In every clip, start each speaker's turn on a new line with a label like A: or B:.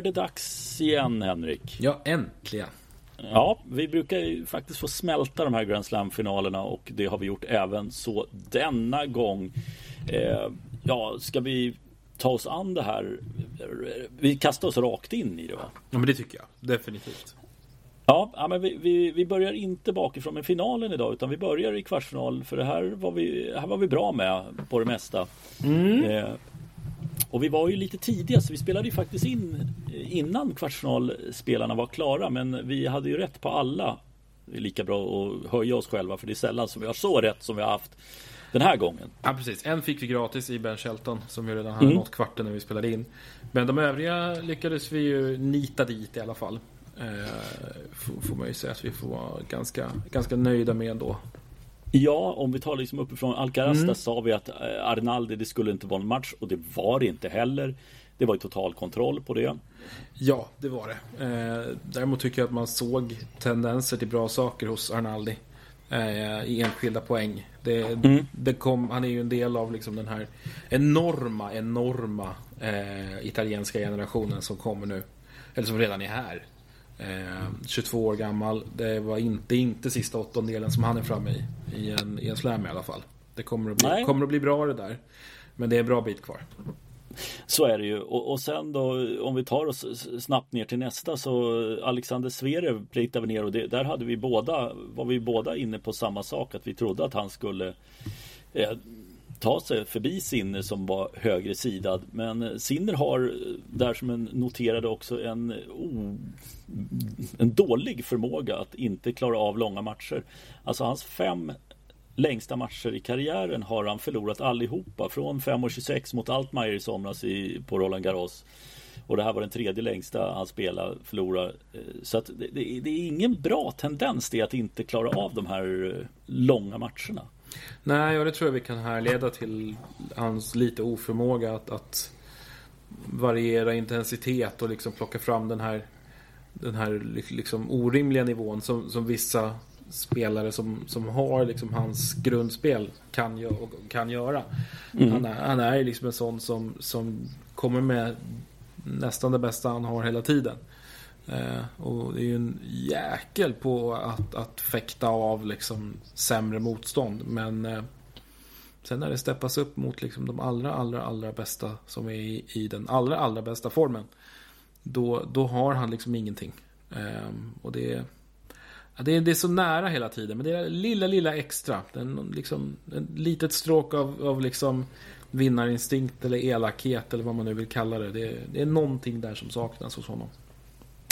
A: Är det dags igen Henrik.
B: Ja, äntligen.
A: Ja, vi brukar ju faktiskt få smälta de här Grand Slam-finalerna och det har vi gjort även så denna gång. Eh, ja, ska vi ta oss an det här? Vi kastar oss rakt in i det va?
B: Ja, men det tycker jag. Definitivt.
A: Ja, ja men vi, vi, vi börjar inte bakifrån med finalen idag utan vi börjar i kvartsfinal för det här var vi, här var vi bra med på det mesta. Mm. Eh, och vi var ju lite tidiga så vi spelade ju faktiskt in innan kvartsfinalspelarna var klara men vi hade ju rätt på alla. Det är lika bra att höja oss själva för det är sällan som vi har så rätt som vi har haft den här gången.
B: Ja precis, en fick vi gratis i Ben Shelton som ju redan hade mm. nått kvarten när vi spelade in. Men de övriga lyckades vi ju nita dit i alla fall. Eh, får man ju säga att vi får vara ganska, ganska nöjda med ändå.
A: Ja, om vi tar liksom uppifrån Alcaraz mm. sa vi att eh, Arnaldi, det skulle inte vara en match och det var det inte heller. Det var ju total kontroll på det.
B: Ja, det var det. Eh, däremot tycker jag att man såg tendenser till bra saker hos Arnaldi. Eh, I enskilda poäng. Det, mm. det kom, han är ju en del av liksom den här enorma, enorma eh, italienska generationen som kommer nu. Eller som redan är här. Eh, 22 år gammal. Det var inte, inte sista åttondelen som han är framme i. I en, i en slam i alla fall. Det kommer att, bli, kommer att bli bra det där. Men det är en bra bit kvar.
A: Så är det ju och, och sen då om vi tar oss snabbt ner till nästa så Alexander Zverev pliktade vi ner och det, där hade vi båda var vi båda inne på samma sak att vi trodde att han skulle eh, ta sig förbi Sinner som var högre sidad. Men Sinner har där som en noterade också en, oh, en dålig förmåga att inte klara av långa matcher. Alltså hans fem längsta matcher i karriären har han förlorat allihopa. Från 5.26 mot Altmaier i somras i, på Roland Garros. Och det här var den tredje längsta han spelade, förlorade. Så att det, det, det är ingen bra tendens det att inte klara av de här eh, långa matcherna.
B: Nej, och det tror jag vi kan härleda till hans lite oförmåga att, att variera intensitet och liksom plocka fram den här, den här liksom orimliga nivån som, som vissa spelare som, som har liksom hans grundspel kan, kan göra. Mm. Han, är, han är liksom en sån som, som kommer med nästan det bästa han har hela tiden. Eh, och det är ju en jäkel på att, att fäkta av liksom sämre motstånd. Men eh, sen när det steppas upp mot liksom de allra, allra, allra bästa som är i, i den allra, allra bästa formen. Då, då har han liksom ingenting. Eh, och det är, det är, det är så nära hela tiden. Men det är lilla, lilla extra. En, liksom, en litet stråk av, av liksom vinnarinstinkt eller elakhet eller vad man nu vill kalla det. det. Det är någonting där som saknas hos honom.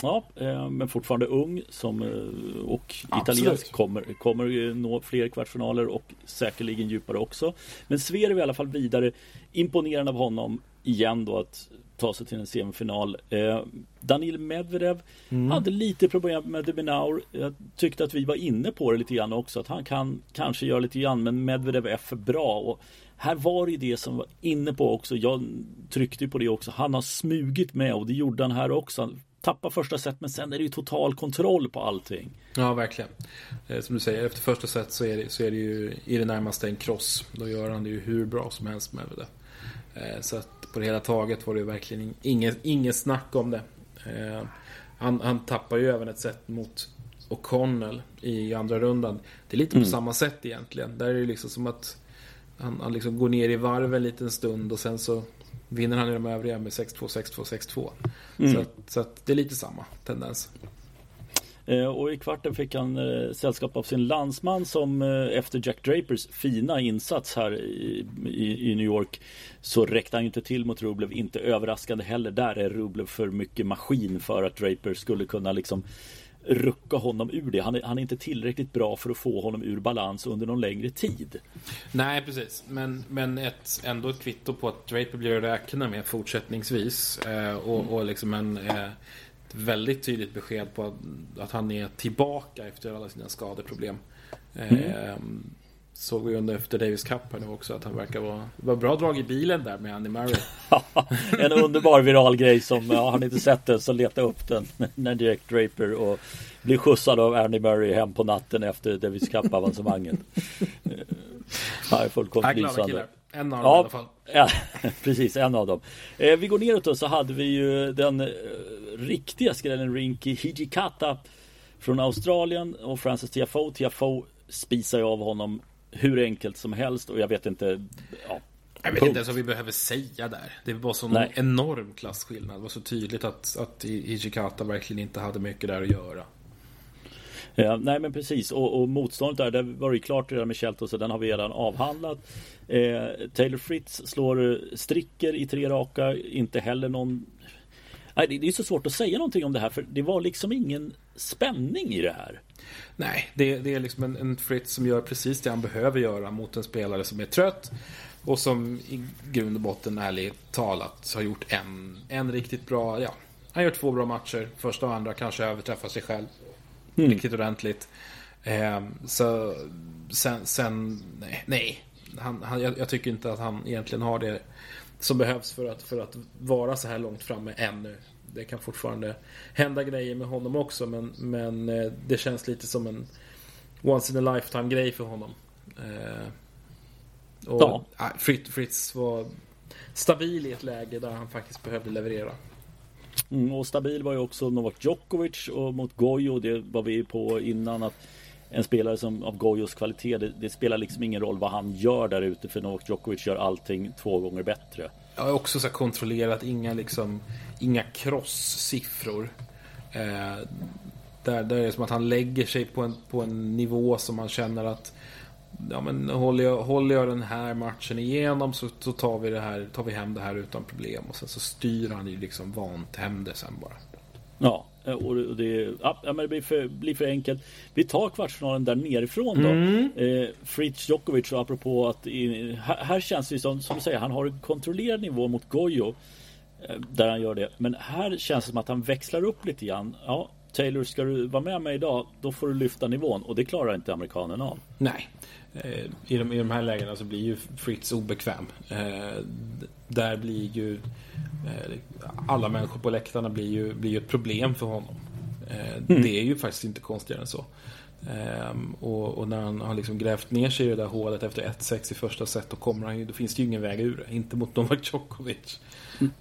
A: Ja, eh, men fortfarande ung som, eh, och italiensk kommer, kommer nå fler kvartsfinaler och säkerligen djupare också. Men Zverev i alla fall vidare. Imponerande av honom igen då att ta sig till en semifinal. Eh, Danil Medvedev mm. hade lite problem med Deminaur. Jag tyckte att vi var inne på det lite grann också. Att han kan kanske göra lite grann men Medvedev är för bra. Och här var det det som var inne på också. Jag tryckte på det också. Han har smugit med och det gjorde han här också tappar första set men sen är det ju total kontroll på allting.
B: Ja, verkligen. Eh, som du säger, efter första set så är, det, så är det ju i det närmaste en cross. Då gör han det ju hur bra som helst med det. Eh, så att på det hela taget var det ju verkligen inget, inget snack om det. Eh, han, han tappar ju även ett set mot O'Connell i andra rundan. Det är lite på mm. samma sätt egentligen. Där är det liksom som att han, han liksom går ner i varv en liten stund och sen så vinner han i de övriga med 6-2, 6-2, 6-2. Mm. Så, att, så att det är lite samma tendens.
A: Eh, och i kvarten fick han eh, sällskap av sin landsman som eh, efter Jack Drapers fina insats här i, i, i, New York så räckte han inte till mot Rublev. Inte överraskande heller. Där är Rublev för mycket maskin för att Draper skulle kunna liksom rucka honom ur det. Han är, han är inte tillräckligt bra för att få honom ur balans under någon längre tid.
B: Nej, precis. Men, men ett, ändå ett kvitto på att Draper blir att räkna med fortsättningsvis. Eh, och, och liksom en, eh, väldigt tydligt besked på att, att, han är tillbaka efter alla sina skadeproblem. Eh, mm såg vi under efter Davis Cup här nu också att han verkar vara, var bra drag i bilen där med Andy Murray.
A: en underbar viral grej som, ja, har ni inte sett den så leta upp den när Jack Draper och blir skjutsad av Andy Murray hem på natten efter Davis Cup avancemanget. Ja, är fullkomligt lysande.
B: en av dem ja, i alla fall.
A: Ja, precis, en av dem. Eh, vi går neråt då så hade vi ju den eh, riktiga skrällen Rinky Hijikata från Australien och Francis Tiafoe. Tiafoe spisar ju av honom hur enkelt som helst och jag vet inte. Ja,
B: jag vet inte ens vad vi behöver säga där. Det var så en enorm klasskillnad. Det var så tydligt att, att Hijikata verkligen inte hade mycket där att göra.
A: Ja, nej men precis och, och motståndet där, det var ju klart redan med Shelton så den har vi redan avhandlat. Eh, Taylor Fritz slår stricker i tre raka, inte heller någon Nej, det är så svårt att säga någonting om det här för det var liksom ingen spänning i det här.
B: Nej, det, det är liksom en, en Fritz som gör precis det han behöver göra mot en spelare som är trött. Och som i grund och botten ärligt talat har gjort en, en riktigt bra, ja, han gör två bra matcher. Första och andra kanske överträffar sig själv. Mm. Riktigt ordentligt. Eh, så sen, sen nej, nej. Han, han, jag, jag, tycker inte att han egentligen har det som behövs för att, för att vara så här långt framme ännu. Det kan fortfarande hända grejer med honom också men, men eh, det känns lite som en once in a lifetime grej för honom. Eh, och ja. Fritz, Fritz var stabil i ett läge där han faktiskt behövde leverera.
A: Mm, och stabil var ju också Novak Djokovic och mot Gojo, det var vi på innan att en spelare som av Gojos kvalitet, det, det, spelar liksom ingen roll vad han gör där ute för Novak Djokovic gör allting två gånger bättre.
B: Jag har också så kontrollerat, inga liksom, inga crosssiffror. Eh, där, där är det som att han lägger sig på en, på en nivå som man känner att ja, men håller, jag, håller jag den här matchen igenom så, så tar, vi det här, tar vi hem det här utan problem. Och sen så styr han ju liksom vant hem det sen bara.
A: Ja, och det, ja, men det blir, för, blir för enkelt. Vi tar kvartsfinalen där nerifrån då. Mm. Eh, Fritz Djokovic, apropå att i, här, här, känns det som, som du säger, han har en kontrollerad nivå mot Gojo. Eh, där han gör det. Men här känns det som att han växlar upp lite grann. Ja, Taylor, ska du vara med mig idag, då får du lyfta nivån. Och det klarar inte amerikanen av.
B: Nej. Eh, I de, I de här lägena så blir ju Fritz obekväm. Eh, där blir ju eh, alla människor på läktarna blir ju, blir ju ett problem för honom. Mm. Det är ju faktiskt inte konstigare än så. Um, och, och, när han har liksom grävt ner sig i det där hålet efter 1-6 i första set då, kommer han ju, då finns det ju ingen väg ur det. Inte mot Novak Djokovic. Mm.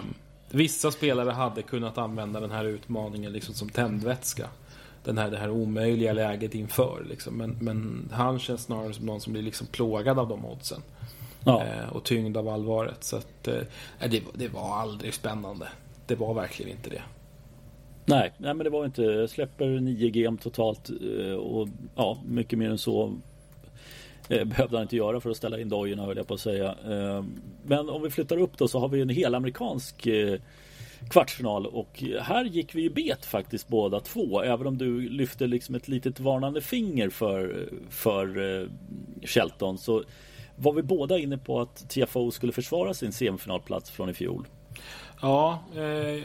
B: Um, vissa spelare hade kunnat använda den här utmaningen liksom som tändvätska den här, det här omöjliga läget inför. Liksom. Men, men han känns snarare som någon som blir liksom plågad av de oddsen. Ja. Eh, och tyngd av allvaret. Så att, eh, det, det var aldrig spännande. Det var verkligen inte det.
A: Nej, nej men det var inte. Jag släpper 9 GM totalt eh, och ja, mycket mer än så eh, behövde han inte göra för att ställa in dojorna höll jag på att säga. Men om vi flyttar upp då så har vi en hel amerikansk kvartsfinal och här gick vi ju bet faktiskt båda två. Även om du lyfte liksom ett litet varnande finger för, för Shelton så var vi båda inne på att TFO skulle försvara sin semifinalplats från i fjol.
B: Ja, eh,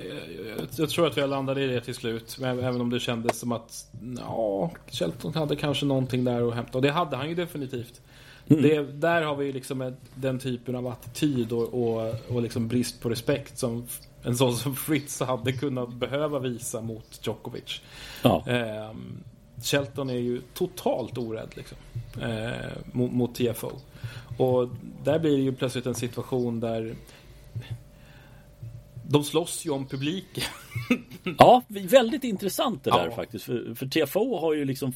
B: jag tror att vi landade i det till slut. Även om det kändes som att ja, Shelton hade kanske någonting där att hämta. Och det hade han ju definitivt. Mm. Det, där har vi ju liksom den typen av attityd och, och, och liksom brist på respekt som en sån som Fritz hade kunnat behöva visa mot Djokovic. Ja. Eh, Shelton är ju totalt orädd liksom, eh, mot, mot TFO. Och där blir det ju plötsligt en situation där de slåss ju om publiken.
A: ja, väldigt intressant det där ja. faktiskt. För, för TFO har ju liksom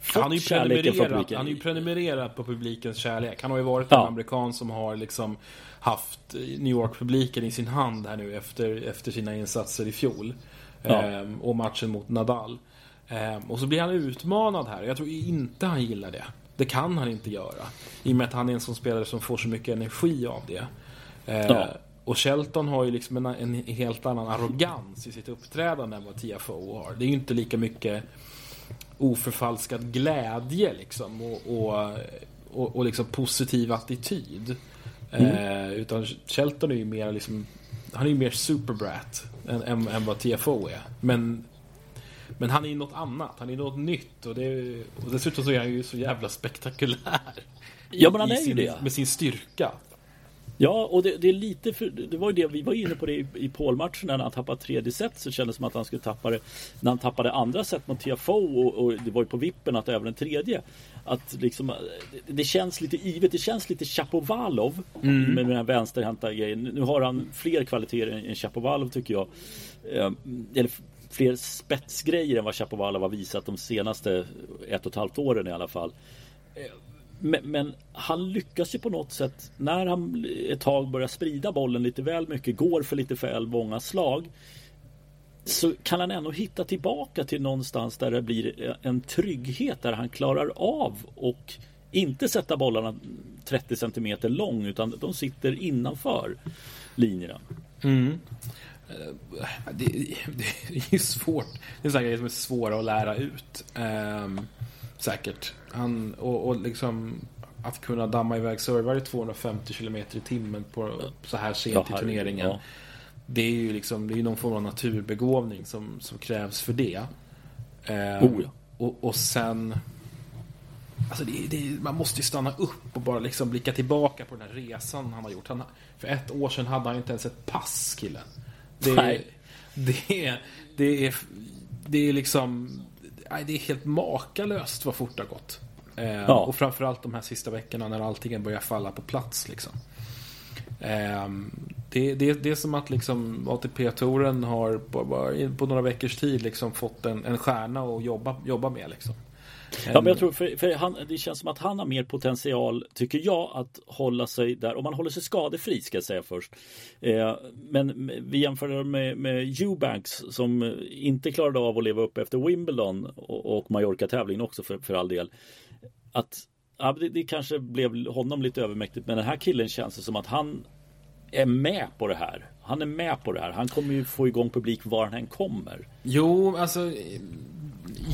B: fått han är ju prenumererat, Han är ju prenumererat på publikens kärlek. Han har ju varit ja. en amerikan som har liksom haft New York-publiken i sin hand här nu efter, efter sina insatser i fjol. Ja. Ehm, och matchen mot Nadal. Ehm, och så blir han utmanad här. Jag tror inte han gillar det. Det kan han inte göra. I och med att han är en sån spelare som får så mycket energi av det. Ehm, ja. Och Shelton har ju liksom en, en, helt annan arrogans i sitt uppträdande än vad TFO har. Det är ju inte lika mycket oförfalskad glädje liksom. Och, och, och, och liksom positiv attityd. Mm. Eh, utan Shelton är ju mer liksom Han är ju mer superbrat än, än, än vad TFO är. Men men han är ju något annat, han är något nytt och, det, och dessutom så är han ju så jävla spektakulär.
A: Ja men han är
B: sin,
A: ju det.
B: Med sin styrka.
A: Ja, och det, det, är lite för, det var ju det vi var inne på det i, i Paul-matchen när han tappade tredje set så kändes det som att han skulle tappa det när han tappade andra set mot TFO och, och det var ju på vippen att även en tredje. Att liksom, det, det känns lite givet, det känns lite Chapovalov mm. med den här vänsterhänta grejen. Nu har han fler kvaliteter än Chapovalov tycker jag. Eh, eller fler spetsgrejer än vad Chapovalov har visat de senaste ett och ett halvt åren i alla fall. Eh, men, men, han lyckas ju på något sätt när han ett tag börjar sprida bollen lite väl mycket, går för lite väl många slag. Så kan han ändå hitta tillbaka till någonstans där det blir en trygghet där han klarar av och inte sätta bollarna 30 cm lång utan de sitter innanför linjerna.
B: Mm. Det, det, det, är ju svårt. Det är så grejer som är svåra att lära ut. Um, säkert. Han, och, och liksom att kunna damma iväg servare 250 km i timmen på så här sent ja, i turneringen. Ja. Det är ju liksom, det är någon form av naturbegåvning som, som krävs för det.
A: Eh, oh, ja.
B: och, och sen... Alltså det, det, man måste ju stanna upp och bara liksom blicka tillbaka på den här resan han har gjort. Han, för ett år sedan hade han inte ens ett pass, killen. Det, Nej. Det, det, är, det är liksom... Det är helt makalöst vad fort det har gått. Eh, ja. Och framförallt de här sista veckorna när allting börjar falla på plats. Liksom. Eh, det, det, det är som att liksom ATP-touren har på, på, några veckors tid liksom fått en, en stjärna att jobba, jobba med. Liksom.
A: Ja, men jag tror för, för han, det känns som att han har mer potential, tycker jag, att hålla sig där. Om man håller sig skadefri ska jag säga först. Eh, men vi jämför med, med Eubanks som inte klarade av att leva upp efter Wimbledon och, och Mallorca-tävlingen också för, för all del att ja, det, det, kanske blev honom lite övermäktigt men den här killen känns det som att han är med på det här. Han är med på det här. Han kommer ju få igång publik var han än kommer.
B: Jo, alltså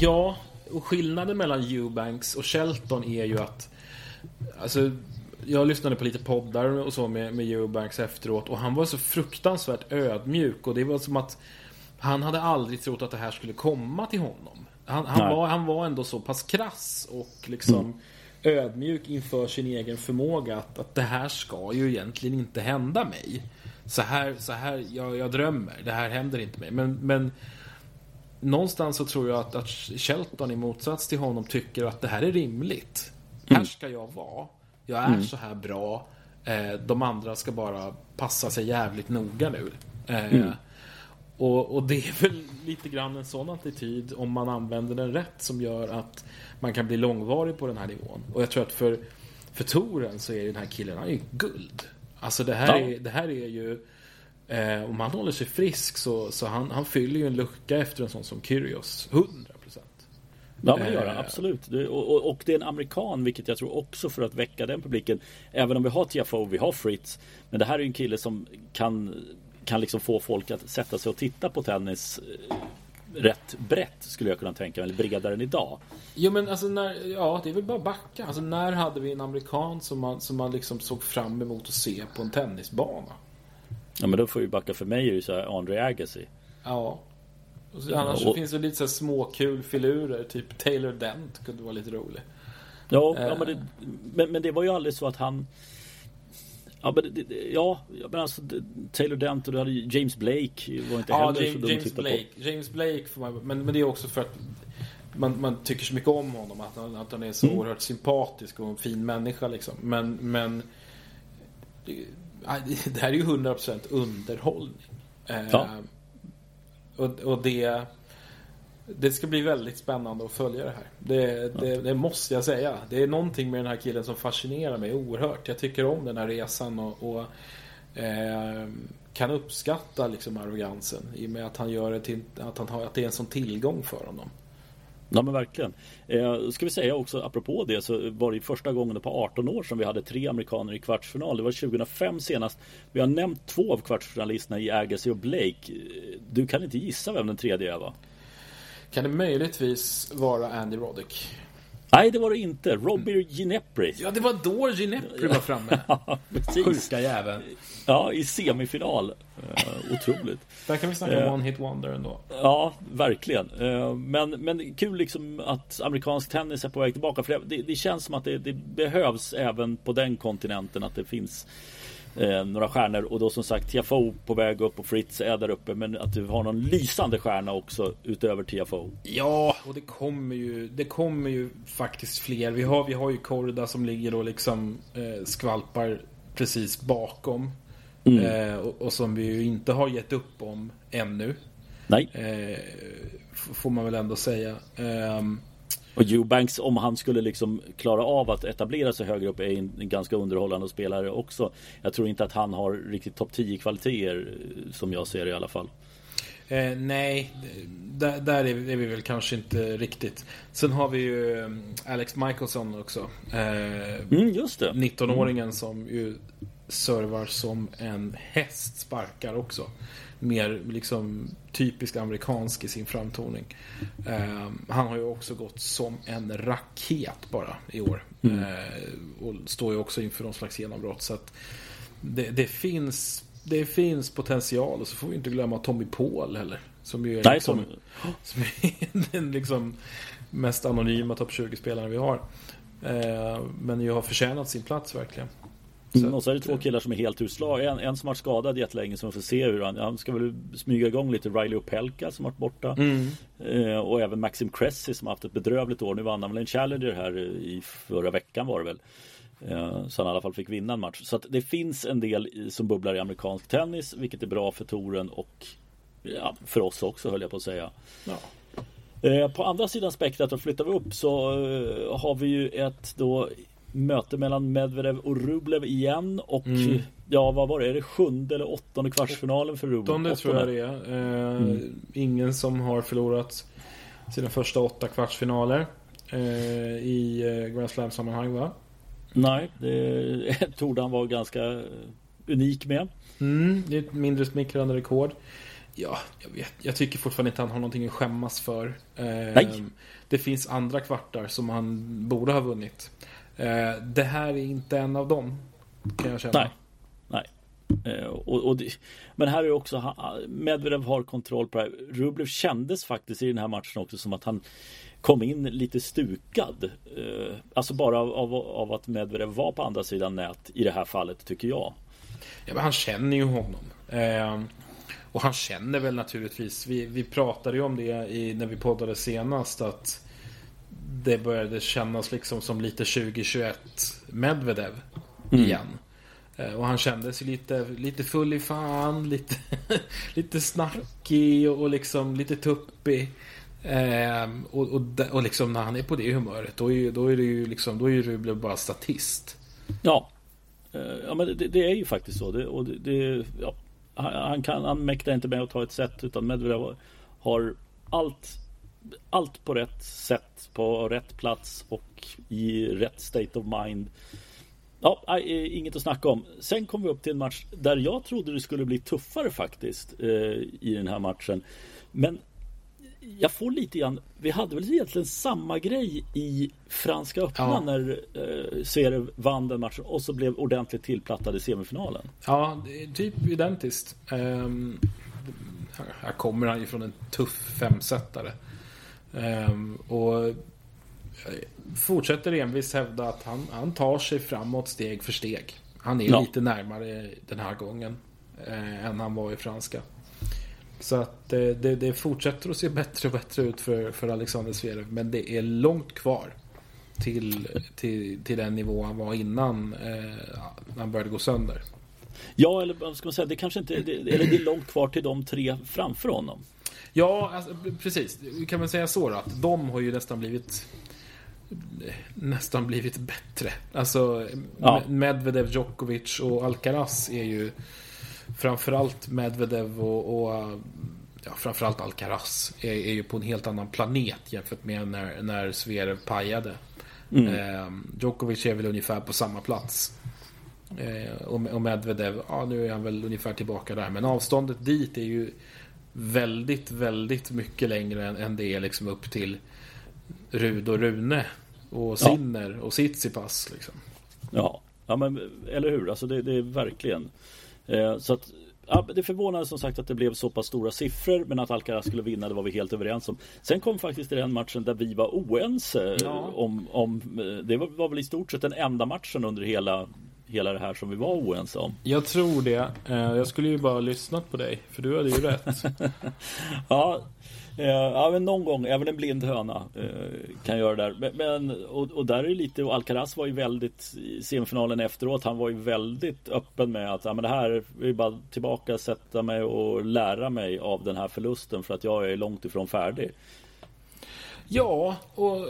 B: Ja, och skillnaden mellan Eubanks och Shelton är ju att Alltså jag lyssnade på lite poddar och så med, med Eubanks efteråt och han var så fruktansvärt ödmjuk och det var som att han hade aldrig trott att det här skulle komma till honom. Han, han, var, han var ändå så pass krass och liksom mm. ödmjuk inför sin egen förmåga att, att det här ska ju egentligen inte hända mig. Så här, så här jag, jag drömmer, det här händer inte mig. Men, men någonstans så tror jag att, att Shelton i motsats till honom tycker att det här är rimligt. Mm. Här ska jag vara. Jag är mm. så här bra. Eh, de andra ska bara passa sig jävligt noga nu. Eh, mm. Och, och, det är väl lite grann en sån attityd om man använder den rätt som gör att man kan bli långvarig på den här nivån. Och jag tror att för, för Toren så är den här killen, han är ju guld. Alltså det här, ja. är, det här är ju eh, om han håller sig frisk så, så han, han fyller ju en lucka efter en sån som Kyrgios. 100%.
A: Ja, men det gör han eh. absolut. Och, och, och, det är en amerikan, vilket jag tror också för att väcka den publiken. Även om vi har Tiafoe, vi har Fritz. Men det här är ju en kille som kan kan liksom få folk att sätta sig och titta på tennis eh, rätt brett skulle jag kunna tänka mig, eller bredare än idag.
B: Jo men alltså när, ja det är väl bara backa. Alltså när hade vi en amerikan som man, som man liksom såg fram emot att se på en tennisbana?
A: Ja men då får vi backa för mig är ju så här Andre Agassi.
B: Ja. Och så, annars och, finns det lite så småkul filurer, typ Taylor Dent kunde vara lite rolig.
A: Ja, eh. ja men, det, men, men det var ju aldrig så att han Ja men, ja, men alltså Taylor Dent och du hade James Blake var inte
B: ja, heller James, så James Blake. På. James Blake får man, men, men det är också för att man, man tycker så mycket om honom. Att han, att han är så mm. oerhört sympatisk och en fin människa liksom. Men, men det, här är ju 100% underhållning. Ja. Eh, och, och det det ska bli väldigt spännande att följa det här. Det, det, det, måste jag säga. Det är någonting med den här killen som fascinerar mig oerhört. Jag tycker om den här resan och, och eh, kan uppskatta liksom arrogansen i och med att han gör det till att, han har, att det är en sån tillgång för honom.
A: Ja men verkligen. Eh, ska vi säga också apropå det så var det första gången på 18 år som vi hade tre amerikaner i kvartsfinal. Det var 2005 senast. Vi har nämnt två av kvartsfinalisterna i Agassi och Blake. Du kan inte gissa vem den tredje är va?
B: Kan det möjligtvis vara Andy Roddick?
A: Nej, det var det inte. Robbie Ginepri.
B: Ja, det var då Ginepri var framme. ja, precis. Sjuka jäveln.
A: Ja, i semifinal. Uh, otroligt.
B: Där kan vi snacka uh, one hit wonder ändå.
A: Ja, verkligen. Uh, men, men kul liksom att amerikansk tennis är på väg tillbaka. För det, det känns som att det, det, behövs även på den kontinenten att det finns eh, några stjärnor och då som sagt Tiafoe på väg upp och Fritz är där uppe men att du har någon lysande stjärna också utöver Tiafoe.
B: Ja, och det kommer ju, det kommer ju faktiskt fler. Vi har, vi har ju Korda som ligger och liksom eh, skvalpar precis bakom. Mm. Eh, och, och, som vi ju inte har gett upp om ännu.
A: Nej.
B: Eh, får man väl ändå säga.
A: Och Eubanks, om han skulle liksom klara av att etablera sig högre upp, är en, ganska underhållande spelare också. Jag tror inte att han har riktigt topp 10 kvaliteter som jag ser det i alla fall.
B: Eh, nej, där, där är, vi, är, vi väl kanske inte riktigt. Sen har vi ju eh, Alex Michelson också.
A: Eh, mm, just det.
B: 19-åringen mm. som ju servar som en häst sparkar också mer liksom typisk amerikansk i sin framtoning. Uh, han har ju också gått som en raket bara i år. Mm. Uh, och står ju också inför någon slags genombrott. Så att det, det, finns, det finns potential. Och så får vi inte glömma Tommy Paul heller. Som ju är, Nej, liksom, som är den liksom mest anonyma topp 20-spelaren vi har. Uh, men ju har förtjänat sin plats verkligen.
A: Mm, och så är det två killar som är helt utslag. En, en som har varit skadad jättelänge som får se hur han, han ska väl smyga igång lite. Riley Opelka som varit borta. Mm. Eh, och även Maxim Cressy som haft ett bedrövligt år. Nu vann han väl en Challenger här i förra veckan var det väl. Eh, så han i alla fall fick vinna en match. Så att det finns en del som bubblar i amerikansk tennis. Vilket är bra för touren och ja, för oss också höll jag på att säga. Ja. Eh, på andra sidan spektrat, och flyttar vi upp så eh, har vi ju ett då möte mellan Medvedev och Rublev igen och mm. ja vad var det, är det sjunde eller åttonde kvartsfinalen för Rublev?
B: Åttonde tror jag det är. Eh, mm. Ingen som har förlorat sina första åtta kvartsfinaler eh, i eh, Grand Slam sammanhang va?
A: Nej, det torde han vara ganska unik med.
B: Mm, det är ett mindre smickrande rekord. Ja, jag, vet, jag tycker fortfarande inte han har någonting att skämmas för. Eh, Nej. Det finns andra kvartar som han borde ha vunnit. Eh, det här är inte en av dem. Kan jag känna.
A: Nej. Nej. Eh, och, och det, men här är också Medvedev har kontroll på det här. Rublev kändes faktiskt i den här matchen också som att han kom in lite stukad. Eh, alltså bara av, av, av, att Medvedev var på andra sidan nät i det här fallet tycker jag.
B: Ja, men han känner ju honom. Eh, och han känner väl naturligtvis. Vi, vi pratade ju om det i, när vi poddade senast att det började kännas liksom som lite 2021 Medvedev mm. igen. Mm. Och han kändes lite, lite full i fan, lite, lite snackig och, liksom lite tuppig. Ehm, och, och, och liksom när han är på det humöret då är, då är det ju liksom, då är Rublev bara statist.
A: Ja. Eh, ja men det, det är ju faktiskt så. Det, och det, det ja. han, kan, han mäktar inte med att ta ett set utan Medvedev har allt allt på rätt sätt, på rätt plats och i rätt state of mind. Ja, inget att snacka om. Sen kom vi upp till en match där jag trodde det skulle bli tuffare faktiskt eh, i den här matchen. Men jag får lite grann, vi hade väl egentligen samma grej i Franska öppna ja. när eh, Zverev vann den matchen och så blev ordentligt tillplattad i semifinalen.
B: Ja, typ identiskt. Um, här kommer han ju från en tuff femsetare. Um, och fortsätter envis hävda att han, han tar sig framåt steg för steg. Han är ja. lite närmare den här gången eh, än han var i franska. Så att eh, det, det, fortsätter att se bättre och bättre ut för, för Alexander Zverev. Men det är långt kvar till, till, till den nivå han var innan eh, han började gå sönder.
A: Ja, eller vad ska man säga, det kanske inte, det, eller det är långt kvar till de tre framför honom.
B: Ja, alltså, precis. Kan man säga så då? Att de har ju nästan blivit nästan blivit bättre. Alltså ja. Medvedev, Djokovic och Alcaraz är ju framförallt Medvedev och, och ja, framförallt Alcaraz är, är, ju på en helt annan planet jämfört med när, när Zverev pajade. Mm. Eh, Djokovic är väl ungefär på samma plats. Eh, och, och Medvedev, ja nu är han väl ungefär tillbaka där. Men avståndet dit är ju väldigt, väldigt mycket längre än, än det är liksom upp till Rud och Rune och Sinner ja. och Sitsipas. Liksom.
A: Ja. ja, men eller hur? Alltså det, det är verkligen. Eh, så att Ja, det förvånade som sagt att det blev så pass stora siffror men att Alcaraz skulle vinna det var vi helt överens om. Sen kom faktiskt den matchen där vi var oense ja. om, om Det var, var väl i stort sett den enda matchen under hela hela det här som vi var oense om.
B: Jag tror det. Eh, jag skulle ju bara ha lyssnat på dig, för du hade ju rätt.
A: ja, eh, ja, men någon gång, även en blind höna kan göra det där. Men, och, och där är lite, och Alcaraz var ju väldigt, i semifinalen efteråt, han var ju väldigt öppen med att ja, men det här är bara tillbaka, sätta mig och lära mig av den här förlusten för att jag är långt ifrån färdig.
B: Ja, och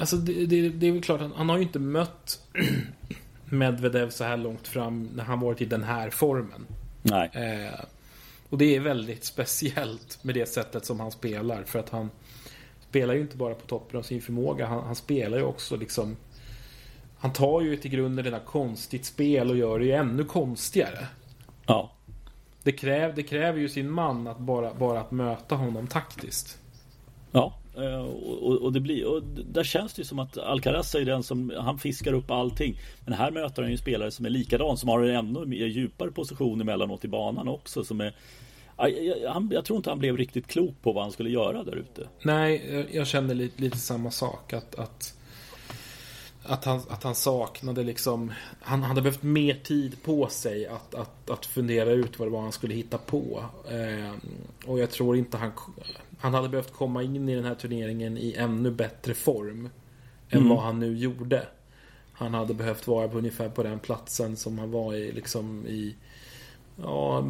B: Alltså det, det, det är väl klart, han, han har ju inte mött Medvedev så här långt fram när han varit i den här formen.
A: Nej.
B: Eh, och det är väldigt speciellt med det sättet som han spelar. För att han spelar ju inte bara på toppen av sin förmåga. Han, han spelar ju också liksom... Han tar ju till grunden där konstigt spel och gör det ju ännu konstigare.
A: Ja.
B: Det, kräv, det kräver ju sin man att bara, bara att möta honom taktiskt.
A: Ja. Eh, och, och, det blir, och där känns det ju som att Alcaraz är den som Han fiskar upp allting. Men här möter han ju spelare som är likadan Som har en ännu mer djupare position emellanåt i banan också Som är jag, han, jag tror inte han blev riktigt klok på vad han skulle göra där ute.
B: Nej, jag, jag kände lite, lite samma sak att, att att han, att han saknade liksom Han hade behövt mer tid på sig att, att, att fundera ut vad det var han skulle hitta på. Eh, Och jag tror inte han han hade behövt komma in i den här turneringen i ännu bättre form Än mm. vad han nu gjorde Han hade behövt vara på ungefär på den platsen som han var i liksom i Ja,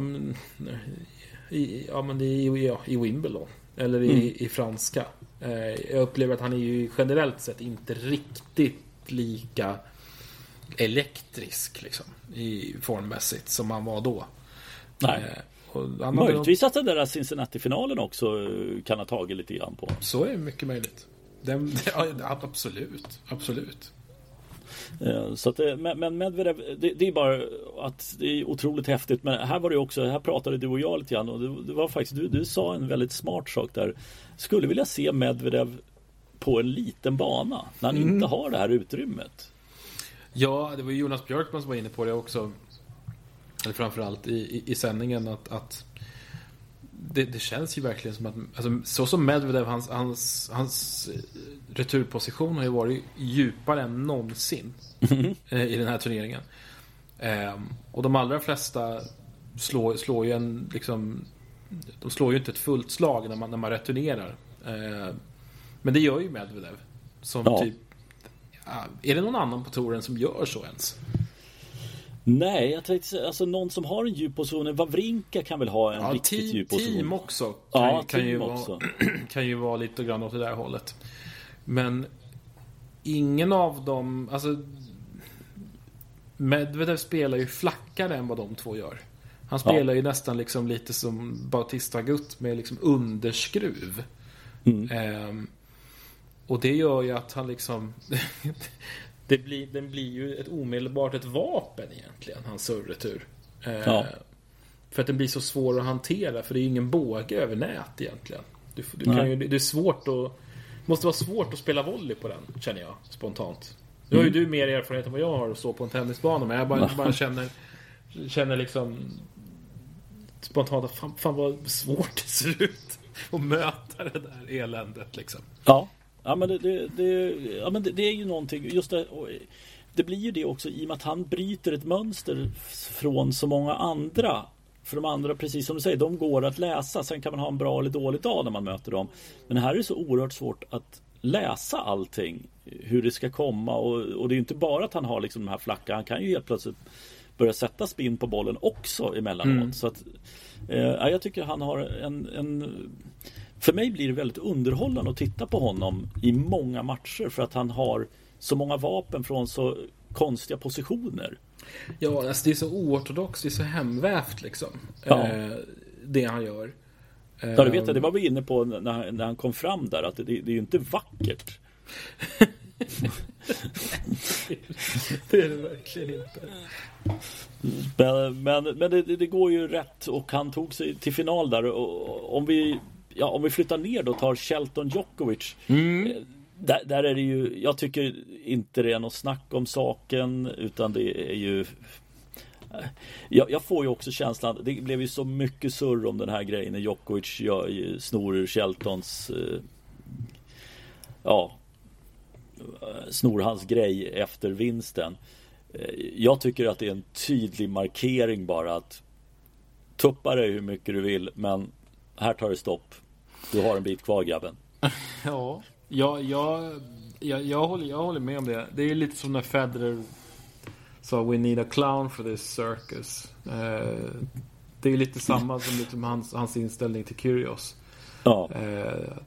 B: i, ja men i, ja, i Wimbledon Eller i, mm. i franska eh, Jag upplever att han är ju generellt sett inte riktigt lika elektrisk liksom, i formmässigt som han var då.
A: Nej. Eh, Möjligtvis att den där Cincinnati-finalen också eh, kan ha tagit lite grann på.
B: Så är det mycket möjligt. Den, ja, absolut, absolut.
A: Eh, så att, men, men Medvedev, det, det, är bara att det är otroligt häftigt. Men här var det också, här pratade du och jag lite grann och det, det var faktiskt, du, du sa en väldigt smart sak där. Skulle vilja se Medvedev på en liten bana när han mm. inte har det här utrymmet.
B: Ja, det var Jonas Björkman som var inne på det också. Eller framförallt i, i, i sändningen att, att det, det, känns ju verkligen som att alltså, så som Medvedev, hans, hans, hans returposition har ju varit djupare än någonsin mm. i den här turneringen. Ehm, och de allra flesta slår, slår ju en liksom de slår ju inte ett fullt slag när man, när man returnerar. Ehm, men det gör ju Medvedev. Som ja. typ... Är det någon annan på touren som gör så ens?
A: Nej, jag tänkte alltså någon som har en djup position. Wawrinka kan väl ha en ja, riktigt team, djup position.
B: Team också. Kan,
A: ja,
B: kan,
A: team
B: ju
A: också.
B: Vara, kan ju vara lite grann åt det där hållet. Men ingen av dem, alltså Medvedev spelar ju flackare än vad de två gör. Han spelar ja. ju nästan liksom lite som Bautista Gutt med liksom underskruv. Mm. Um, och det gör ju att han liksom... det blir, den blir ju ett omedelbart ett vapen egentligen, hans surretur. Eh, ja. För att den blir så svår att hantera, för det är ju ingen båge över nät egentligen. Du, du kan ju, det är svårt att... måste vara svårt att spela volley på den, känner jag spontant. Nu har ju mm. du mer erfarenhet än vad jag har att stå på en tennisbana, men jag bara, bara känner... Känner liksom... Spontant att fan, fan vad svårt det ser ut att möta det där eländet liksom.
A: Ja. Ja men det, det, det, ja, men det, det är ju någonting just det, det blir ju det också i och med att han bryter ett mönster från så många andra för de andra, precis som du säger, de går att läsa. Sen kan man ha en bra eller dålig dag när man möter dem. Men här är det så oerhört svårt att läsa allting. Hur det ska komma och, och det är inte bara att han har liksom de här flacka. Han kan ju helt plötsligt börja sätta spinn på bollen också emellanåt. Mm. Så att, eh, jag tycker han har en, en för mig blir det väldigt underhållande att titta på honom i många matcher för att han har så många vapen från så konstiga positioner.
B: Ja, alltså det är så oortodoxt, det är så hemvävt liksom. Ja. Eh, det han gör.
A: Ja, du vet det, det var vi inne på när, när han kom fram där, att det, det är ju inte vackert.
B: det är det verkligen inte.
A: Men, men, men det, det, går ju rätt och han tog sig till final där. Och om vi ja, om vi flyttar ner då och tar Shelton Djokovic. Mm. Eh, där, där, är det ju, jag tycker inte det är något snack om saken utan det är ju eh, jag, jag, får ju också känslan, det blev ju så mycket surr om den här grejen när Djokovic gör, snor ur Sheltons eh, Ja snor hans grej efter vinsten. Jag tycker att det är en tydlig markering bara att Tuppa dig hur mycket du vill men här tar det stopp. Du har en bit kvar grabben.
B: Ja, jag, jag, jag, jag, håller, jag håller med om det. Det är lite som när Federer sa We need a clown for this circus. Eh, det är lite samma som liksom hans, hans inställning till Kyrgios.
A: Ja.
B: Eh,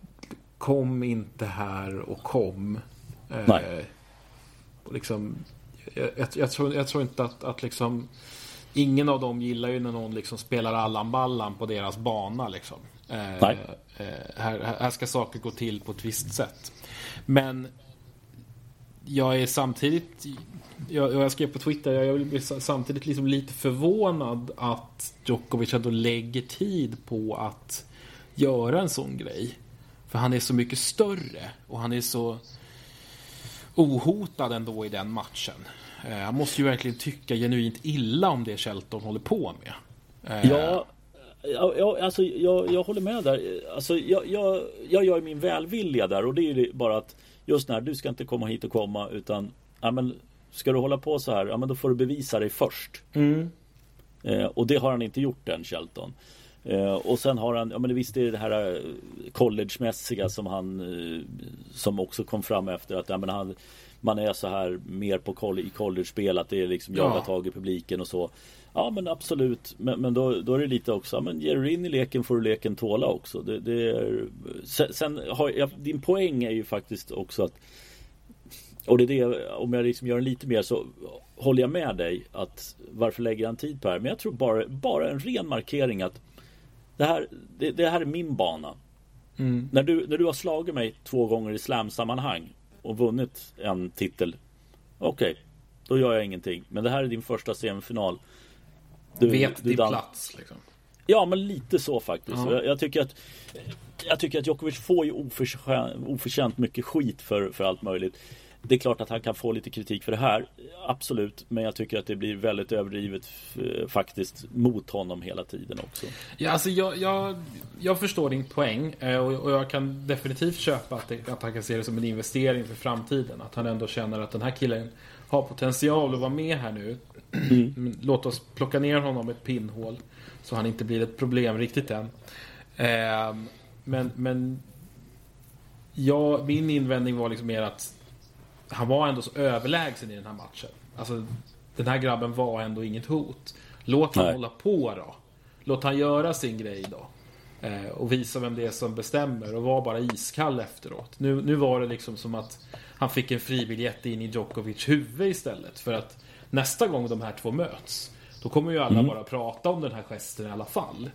B: kom inte här och kom. Eh,
A: Nej.
B: och liksom, jag, jag, jag, tror, jag tror inte att, att liksom Ingen av dem gillar ju när någon liksom spelar Allan Ballan på deras bana. Liksom. Eh,
A: Nej.
B: eh, här, här ska saker gå till på ett visst sätt. Men jag är samtidigt, jag, jag skrev på Twitter, jag blir samtidigt liksom lite förvånad att Djokovic ändå lägger tid på att göra en sån grej. För han är så mycket större och han är så ohotad ändå i den matchen. Eh, Han måste ju verkligen tycka genuint illa om det Shelton håller på med. Eh,
A: Ja, ja, ja alltså jag, jag håller med där. Alltså jag, jag, jag gör min välvilja där och det är bara att just när du ska inte komma hit och komma utan ja, men, ska du hålla på så här, ja men då får du bevisa dig först.
B: Mm.
A: Eh, och det har han inte gjort än, Shelton. Eh, och sen har han, ja men visst är det det här eh, collegemässiga som han eh, Som också kom fram efter att ja, men han Man är så här mer på coll- i college-spel att det är liksom
B: Ja.
A: jaga tag i publiken och så Ja men absolut Men, men då, då är det lite också, men ger du in i leken får du leken tåla också det, det är, Sen, sen har jag, din poäng är ju faktiskt också att och det är det, om jag liksom gör en lite mer så håller jag med dig att varför lägger han tid på det här? Men jag tror bara, bara en ren markering att det här, det, det här är min bana.
B: Mm.
A: När, du, när du har slagit mig två gånger i slamsammanhang och vunnit en titel. Okej, då gör jag ingenting. Men det här är din första semifinal. Du,
B: Vet din plats. Liksom.
A: Ja, men lite så faktiskt.
B: Ja.
A: Jag, jag tycker att Jag tycker att Djokovic får ju oförtjänt, oförtjänt mycket skit för, för allt möjligt. Det är klart att han kan få lite kritik för det här. Absolut, men jag tycker att det blir väldigt överdrivet eh, faktiskt mot honom hela tiden också.
B: Ja, alltså jag, jag, jag förstår din poäng eh, och, och jag kan definitivt köpa att, det, att han kan se det som en investering för framtiden. Att han ändå känner att den här killen har potential att vara med här nu. Men Låt oss plocka ner honom ett pinnhål så han inte blir ett problem riktigt än. Eh, men men ja, min invändning var liksom mer att han var ändå så överlägsen i den här matchen. Alltså, den här grabben var ändå inget hot. Låt han
A: Nej.
B: hålla på då. Låt han göra sin grej då. Eh, och visa vem det är som bestämmer och var bara iskall efteråt. Nu, nu var det liksom som att han fick en fribiljett in i Djokovic huvud istället. För att nästa gång de här två möts då kommer ju alla bara prata om den här gesten i alla fall.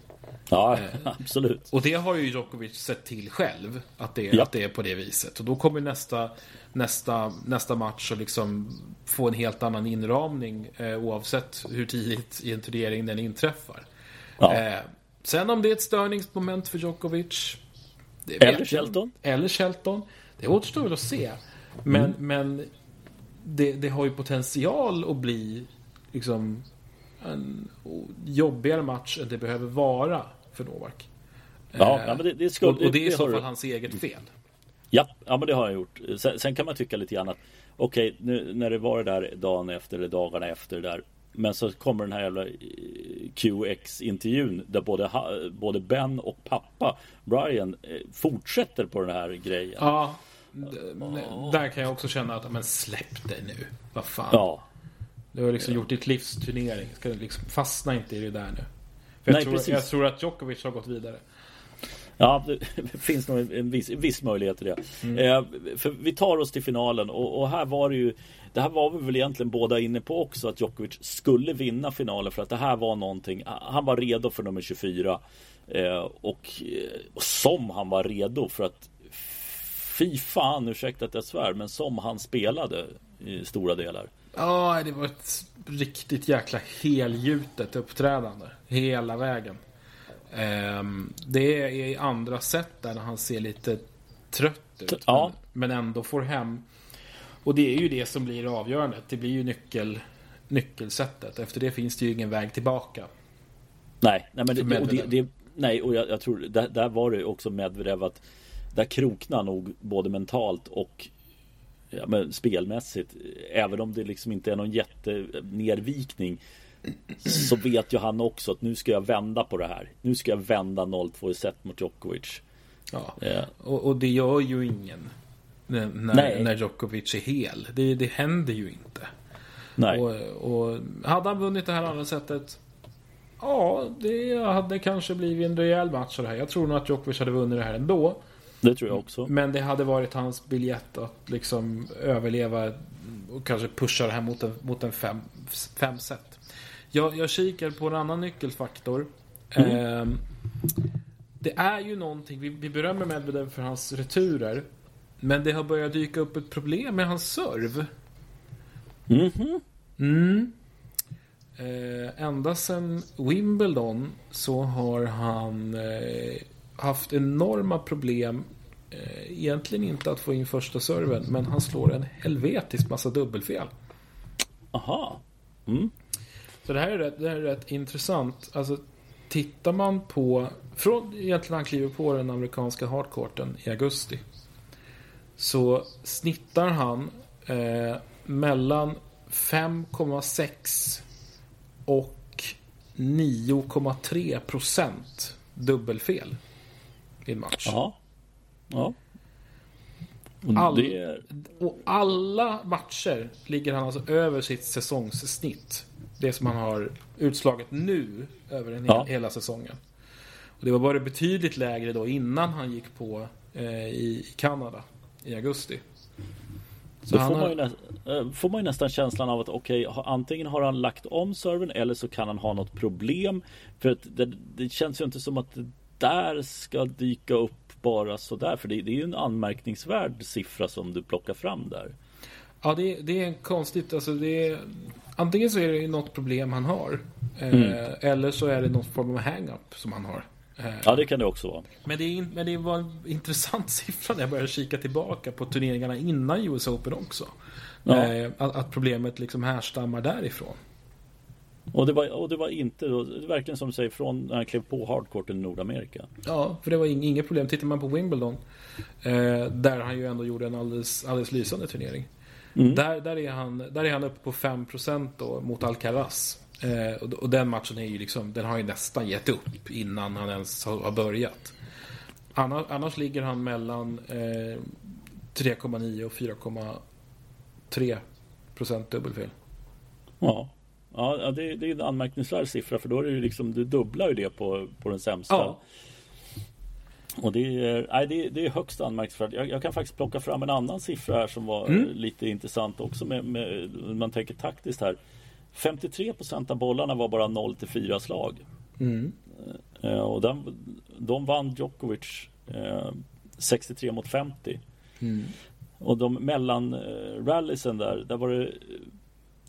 A: Ja, absolut.
B: Och det har ju Djokovic sett till själv. Att det,
A: Ja.
B: att det är på det viset. Och då kommer nästa, nästa, nästa match att liksom få en helt annan inramning. Eh, oavsett hur tidigt i en turnering den inträffar.
A: Ja.
B: Eh, sen om det är ett störningsmoment för Djokovic.
A: Eller. Shelton.
B: Eller Shelton. Det återstår väl att se. Men,
A: Mm.
B: men det, det har ju potential att bli liksom en jobbigare match än det behöver vara för Novak.
A: Ja,
B: Eh,
A: ja, men det, det, ska,
B: och, och det är i så fall hans eget fel.
A: Ja, ja men det har jag gjort. Sen, sen kan man tycka lite grann att Okej, nu när det var det där dagen efter eller dagarna efter det där Men så kommer den här jävla eh, QX-intervjun där både, både Ben och pappa Brian eh, fortsätter på den här grejen.
B: Ja, där kan jag också känna att men släpp det nu. Vad fan.
A: Ja,
B: Du har liksom gjort ditt livs turnering. Ska du liksom fastna inte i det där nu. För jag,
A: Nej,
B: tror,
A: precis.
B: jag tror att Djokovic har gått vidare.
A: Ja, det finns nog en, viss, en viss möjlighet till det. Eh, för vi tar oss till finalen och, och här var det ju Det här var vi väl egentligen båda inne på också att Djokovic skulle vinna finalen för att det här var någonting Han var redo för nummer 24 eh, och, och som han var redo för att Fy fan, ursäkta att jag svär, men som han spelade i stora delar.
B: Ja, det var ett riktigt jäkla helgjutet uppträdande. Hela vägen. Ehm, det är i andra sätt där han ser lite trött ut.
A: Ja.
B: Men, ändå får hem. Och det är ju det som blir avgörandet. Det blir ju nyckel, nyckelsättet. Efter det finns det ju ingen väg tillbaka.
A: Nej, nej men det, och det, det, nej, och jag, jag tror där, där var det också Medvedev att där kroknar nog både mentalt och ja, men spelmässigt, även om det liksom inte är någon jättenervikning så vet ju han också att nu ska jag vända på det här. Nu ska jag vända 0-2 i set mot Djokovic.
B: Ja. ja. Och, och, det gör ju ingen när, när, när Djokovic är hel. Det, det händer ju inte.
A: Nej.
B: Och, och hade han vunnit det här andra sättet Ja, det hade kanske blivit en rejäl match det här. Jag tror nog att Djokovic hade vunnit det här ändå.
A: Det tror jag också.
B: Men det hade varit hans biljett att liksom överleva och kanske pusha det här mot en, mot en fem, fem set. Jag, jag kikar på en annan nyckelfaktor. Mm. Eh, det är ju någonting, vi, vi berömmer Medvedev för hans returer. Men det har börjat dyka upp ett problem med hans serv.
A: Mm -hmm.
B: Mm. Eh, ända sedan Wimbledon så har han eh, haft enorma problem. Eh, egentligen inte att få in första serven, men han slår en helvetisk massa dubbelfel.
A: Aha. Mm.
B: Så det här, är rätt, det här är rätt intressant. Alltså, tittar man på, från egentligen han kliver på den amerikanska hardcourten i augusti. Så snittar han eh, mellan 5,6 och 9,3 procent dubbelfel i en match.
A: Ja. Ja.
B: Och, All, det... och alla matcher ligger han alltså över sitt säsongssnitt. Det som han har utslaget nu över en ja. hela säsongen. Och det var bara betydligt lägre då innan han gick på eh, i Kanada i augusti.
A: Så Då får, har... man nästan, eh, får man ju nästan känslan av att okej, okay, antingen har han lagt om servern eller så kan han ha något problem. För att det, det känns ju inte som att det där ska dyka upp bara sådär. För det, det är ju en anmärkningsvärd siffra som du plockar fram där.
B: Ja, det, det är konstigt. Alltså det är, antingen så är det något problem han har. Eh, mm. Eh, eller så är det någon form av hang-up som han har.
A: Ja, det kan det också vara.
B: Men det, men det var en intressant siffra när jag började kika tillbaka på turneringarna innan US Open också. Ja. Eh, att, att, problemet liksom härstammar därifrån.
A: Och det var, och det var inte, då, det verkligen som du säger, från när han klev på hardcourten i Nordamerika.
B: Ja, för det var inget problem. Tittar man på Wimbledon, eh, där han ju ändå gjorde en alldeles, alldeles lysande turnering. Mm. Där, där, är han, där är han uppe på 5% då, mot Alcaraz. Eh, och, och, den matchen är ju liksom, den har ju nästan gett upp innan han ens har, har börjat. Annars, annars, ligger han mellan eh, 3,9 och 4,3 procent dubbelfel.
A: Ja, ja det, det är en anmärkningsvärd siffra för då är det ju liksom, du dubblar ju det på, på den sämsta. Ja. Och det är, nej, det, är, det är högst anmärkningsvärt. Jag, jag, kan faktiskt plocka fram en annan siffra här som var mm. lite intressant också med, med, man tänker taktiskt här. 53 procent av bollarna var bara 0 till 4 slag.
B: Mm.
A: Eh, och den, de vann Djokovic eh, 63 mot 50.
B: Mm.
A: Och de mellan eh, rallysen där, där var det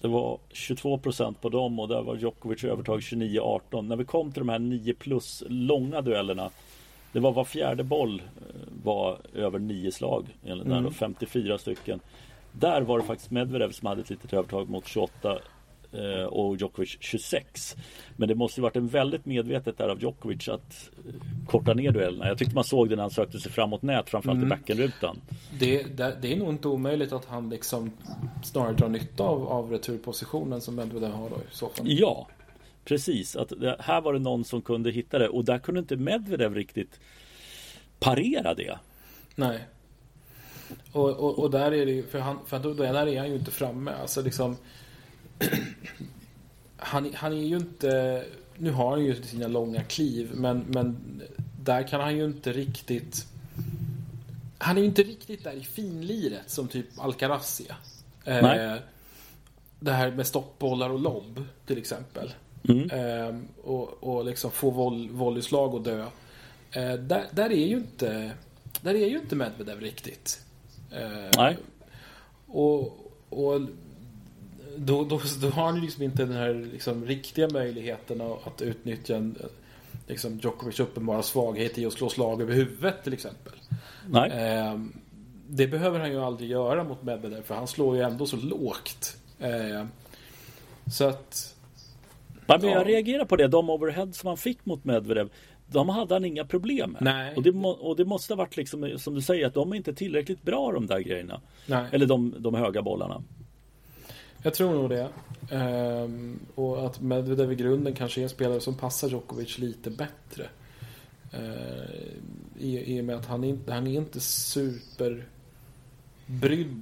A: det var 22 procent på dem och där var Djokovic övertag 29-18. När vi kom till de här 9 plus långa duellerna Det var var fjärde boll eh, var över 9 slag. mm. 54 stycken. Där var det faktiskt Medvedev som hade ett litet övertag mot 28 Eh, och Djokovic 26. Men det måste ju varit en väldigt medvetet där av Djokovic att eh, korta ner duellerna. Jag tyckte man såg det när han sökte sig framåt nät, framförallt mm. i backenrutan.
B: Det, det, det, är nog inte omöjligt att han liksom snarare drar nytta av, av returpositionen som Medvedev har då i så fall.
A: Ja, precis. Att det, här var det någon som kunde hitta det och där kunde inte Medvedev riktigt parera det.
B: Nej. Och, och, och där är det ju, för, han, för då, där är han ju inte framme. Alltså liksom han, han är ju inte... Nu har han ju sina långa kliv, men, men där kan han ju inte riktigt... Han är ju inte riktigt där i finliret som typ Alcaraz är. Eh, det här med stoppbollar och lobb till exempel.
A: Mm.
B: Eh, och, och liksom få voll, volleyslag och dö. Eh, där, där är ju inte Där är ju inte Medvedev riktigt.
A: Eh, Nej.
B: Och, och då, då, då har han liksom inte den här liksom, riktiga möjligheten att utnyttja en, liksom, Djokovic uppenbara svaghet i att slå slag över huvudet till exempel.
A: Nej.
B: Eh, det behöver han ju aldrig göra mot Medvedev för han slår ju ändå så lågt. Eh, så att...
A: Ja, men jag reagerar på det. De overhead som han fick mot Medvedev. de hade han inga problem med.
B: Nej.
A: Och, det, och det måste ha varit liksom, som du säger, att de är inte tillräckligt bra de där grejerna.
B: Nej.
A: Eller de, de höga bollarna.
B: Jag tror nog det. Ehm, och att Medvedev i grunden kanske är en spelare som passar Djokovic lite bättre. Ehm, i, I och med att han, inte, han är inte superbrydd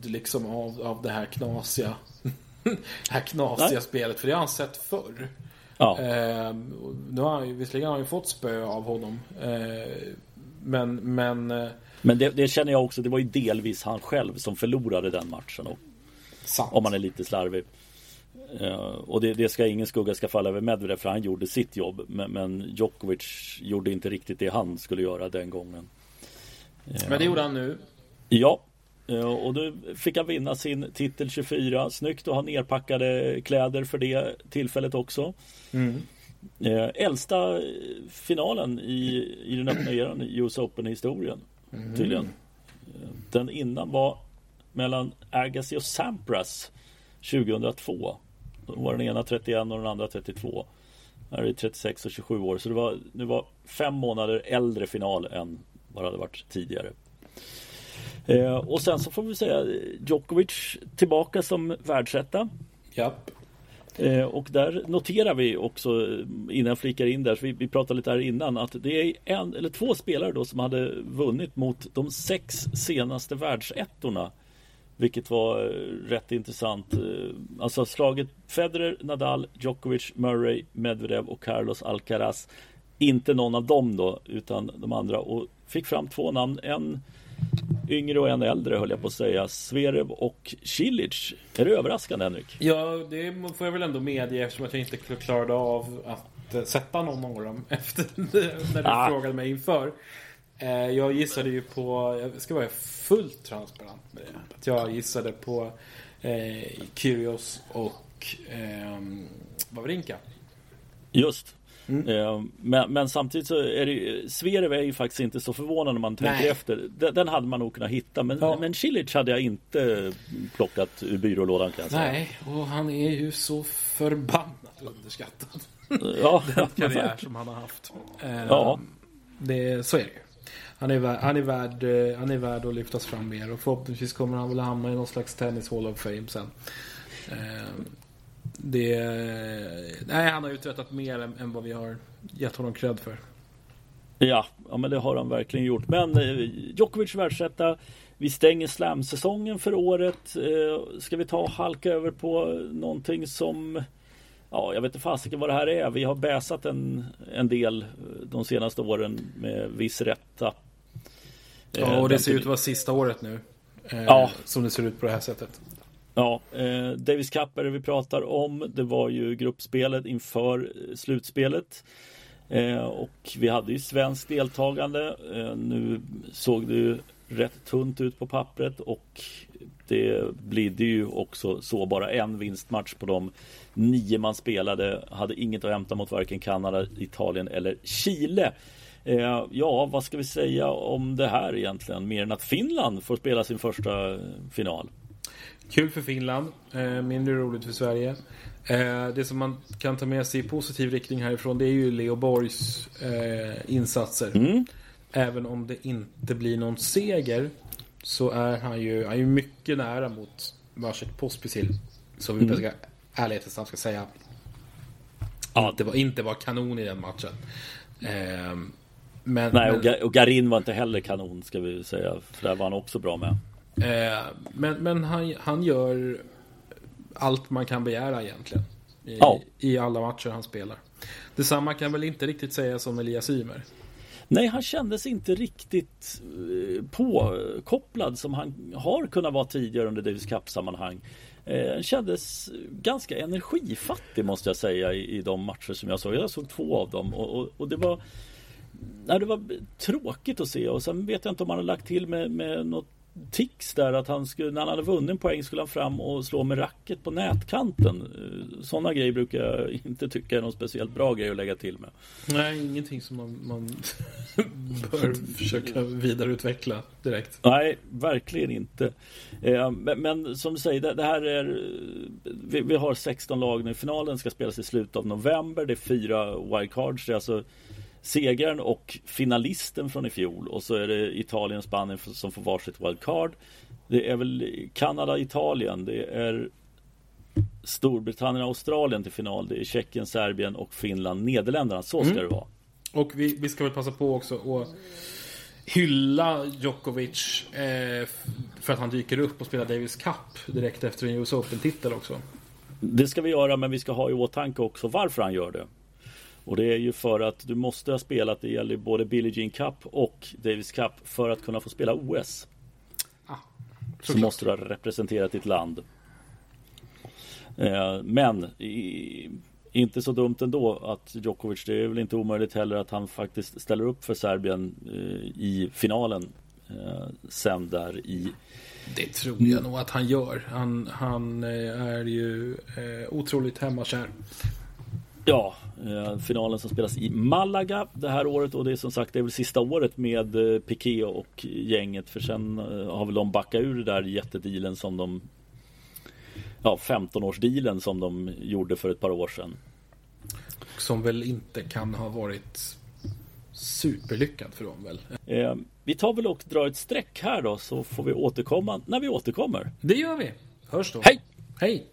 B: liksom av, av det här knasiga, det här knasiga
A: Nej.
B: spelet. För det har han sett förr.
A: Ja.
B: Ehm, nu har han visserligen har han ju fått spö av honom. Ehm, men, men eh,
A: Men det, det känner jag också, det var ju delvis han själv som förlorade den matchen. Och,
B: sant.
A: om man är lite slarvig. Eh, och det, det ska ingen skugga ska falla över Medvedev för han gjorde sitt jobb. Men, men Djokovic gjorde inte riktigt det han skulle göra den gången. Eh,
B: Men det gjorde han nu.
A: Ja. Eh, Och nu fick han vinna sin titel 24. Snyggt att ha nerpackade kläder för det tillfället också.
B: Mm.
A: Äldsta finalen i, i den öppna eran i US Open-historien. Tydligen. Eh, Den innan var mellan Agassi och Sampras 2002. Då var den ena 31 och den andra 32. Här är det 36 och 27 år. Så det var, det var fem månader äldre final än vad det hade varit tidigare. Eh, och sen så får vi säga Djokovic tillbaka som världsetta.
B: Japp.
A: Eh, och där noterar vi också eh, innan jag flikar in där, så vi, vi pratade lite här innan att det är en eller två spelare då som hade vunnit mot de sex senaste världsettorna. Vilket var eh, rätt intressant. Eh, Alltså slagit Federer, Nadal, Djokovic, Murray, Medvedev och Carlos Alcaraz. Inte någon av dem då, utan de andra. Och fick fram två namn. En yngre och en äldre höll jag på att säga. Zverev och Cilic. Är det överraskande Henrik?
B: Ja, det får jag väl ändå medge eftersom att jag inte klarade av att eh, sätta någon av dem efter när du
A: Ah.
B: frågade mig inför. Eh, Jag gissade ju på, jag ska vara fullt transparent med det. Att jag gissade på eh, Kyrgios och eh, Wawrinka.
A: Just.
B: Mm.
A: Eh, Men, men samtidigt så är det ju, Zverev är ju faktiskt inte så förvånande när man tänker
B: Nej.
A: efter. Den, den hade man nog kunnat hitta. Men,
B: Ja.
A: men Cilic hade jag inte plockat ur byrålådan kan jag säga.
B: Nej, och han är ju så förbannat underskattad.
A: Ja,
B: Den karriär som han har haft. Eh,
A: Ja.
B: Det, så är det ju. Han är, värd, han, är värd, han är värd att lyftas fram mer och förhoppningsvis kommer han väl hamna i någon slags tennis hall of fame sen. Ehm, det, nej, han har uträttat mer än, än vad vi har gett honom cred för.
A: ja, ja, men det har han verkligen gjort. Men eh, Djokovic världsetta. Vi stänger slamsäsongen för året. Eh, ska vi ta och halka över på någonting som Ja, jag vet inte fasiken vad det här är. Vi har bäsat en, en del eh, de senaste åren med viss rätta.
B: Ja,
A: Eh,
B: och det ser ut att vara sista året nu. Eh,
A: Ja.
B: Som det ser ut på det här sättet.
A: Ja, eh, Davis Cup är det vi pratar om. Det var ju gruppspelet inför slutspelet. Eh, och vi hade ju svenskt deltagande. Eh, nu såg det ju rätt tunt ut på pappret och det blir ju också så bara en vinstmatch på de nio man spelade. Hade inget att hämta mot varken Kanada, Italien eller Chile. Eh, ja, vad ska vi säga om det här egentligen? Mer än att Finland får spela sin första final.
B: Kul för Finland, eh, mindre roligt för Sverige. Eh, det som man kan ta med sig i positiv riktning härifrån det är ju Leo Borgs eh, insatser.
A: Mm.
B: Även om det inte blir någon seger så är han ju, han är ju mycket nära mot Vasek Pospisil. Som vi
A: Mm.
B: ska ärlighetens ska säga
A: Ja.
B: inte, var, inte var kanon i den matchen. Eh, men,
A: Nej,
B: men,
A: och, Ga- och Garin var inte heller kanon ska vi säga. För där var han också bra med.
B: Eh, men men han, han gör allt man kan begära egentligen. I,
A: Ja.
B: I alla matcher han spelar. Detsamma kan väl inte riktigt sägas om Elias Ymer.
A: Nej, han kändes inte riktigt eh, påkopplad som han har kunnat vara tidigare under Davis Cup-sammanhang. Eh, han kändes ganska energifattig måste jag säga i, i de matcher som jag såg. Jag såg två av dem och, och, och det var Nej, det var tråkigt att se och sen vet jag inte om han har lagt till med, med något tics där att han skulle, när han hade vunnit en poäng skulle han fram och slå med racket på nätkanten. Eh, Sådana grejer brukar jag inte tycka är någon speciellt bra grej att lägga till med.
B: Nej, ingenting som man, man bör försöka vidareutveckla direkt.
A: Nej, verkligen inte. Eh, men, men som du säger, det, här är... Vi, vi har 16 lag nu. Finalen ska spelas i slutet av november. Det är fyra wildcards. Det är alltså segraren och finalisten från i fjol och så är det Italien och Spanien som får varsitt wildcard. Det är väl Kanada, Italien, det är Storbritannien, Australien till final. Det är Tjeckien, Serbien och Finland, Nederländerna. Så ska mm. det vara.
B: Och vi, vi ska väl passa på också att hylla Djokovic eh, för att han dyker upp och spelar Davis Cup direkt efter en US Open-titel också.
A: Det ska vi göra, men vi ska ha i åtanke också varför han gör det. Och det är ju för att du måste ha spelat, det gäller både Billie Jean Cup och Davis Cup för att kunna få spela OS. Ah, så måste du ha representerat ditt land. Eh, men inte så dumt ändå att Djokovic, det är väl inte omöjligt heller att han faktiskt ställer upp för Serbien eh, i finalen eh, sen där i
B: det tror jag nog att han gör. Han, han är ju otroligt hemmakär.
A: Ja, finalen som spelas i Malaga det här året och det är som sagt det är väl sista året med Piqué och gänget för sen har väl de backat ur det där jättedealen som de ja, 15-årsdealen som de gjorde för ett par år sedan.
B: Som väl inte kan ha varit superlyckad för dem väl?
A: Eh, vi tar väl och drar ett streck här då så får vi återkomma när vi återkommer.
B: Det gör vi. Hörs då.
A: Hej!
B: Hej!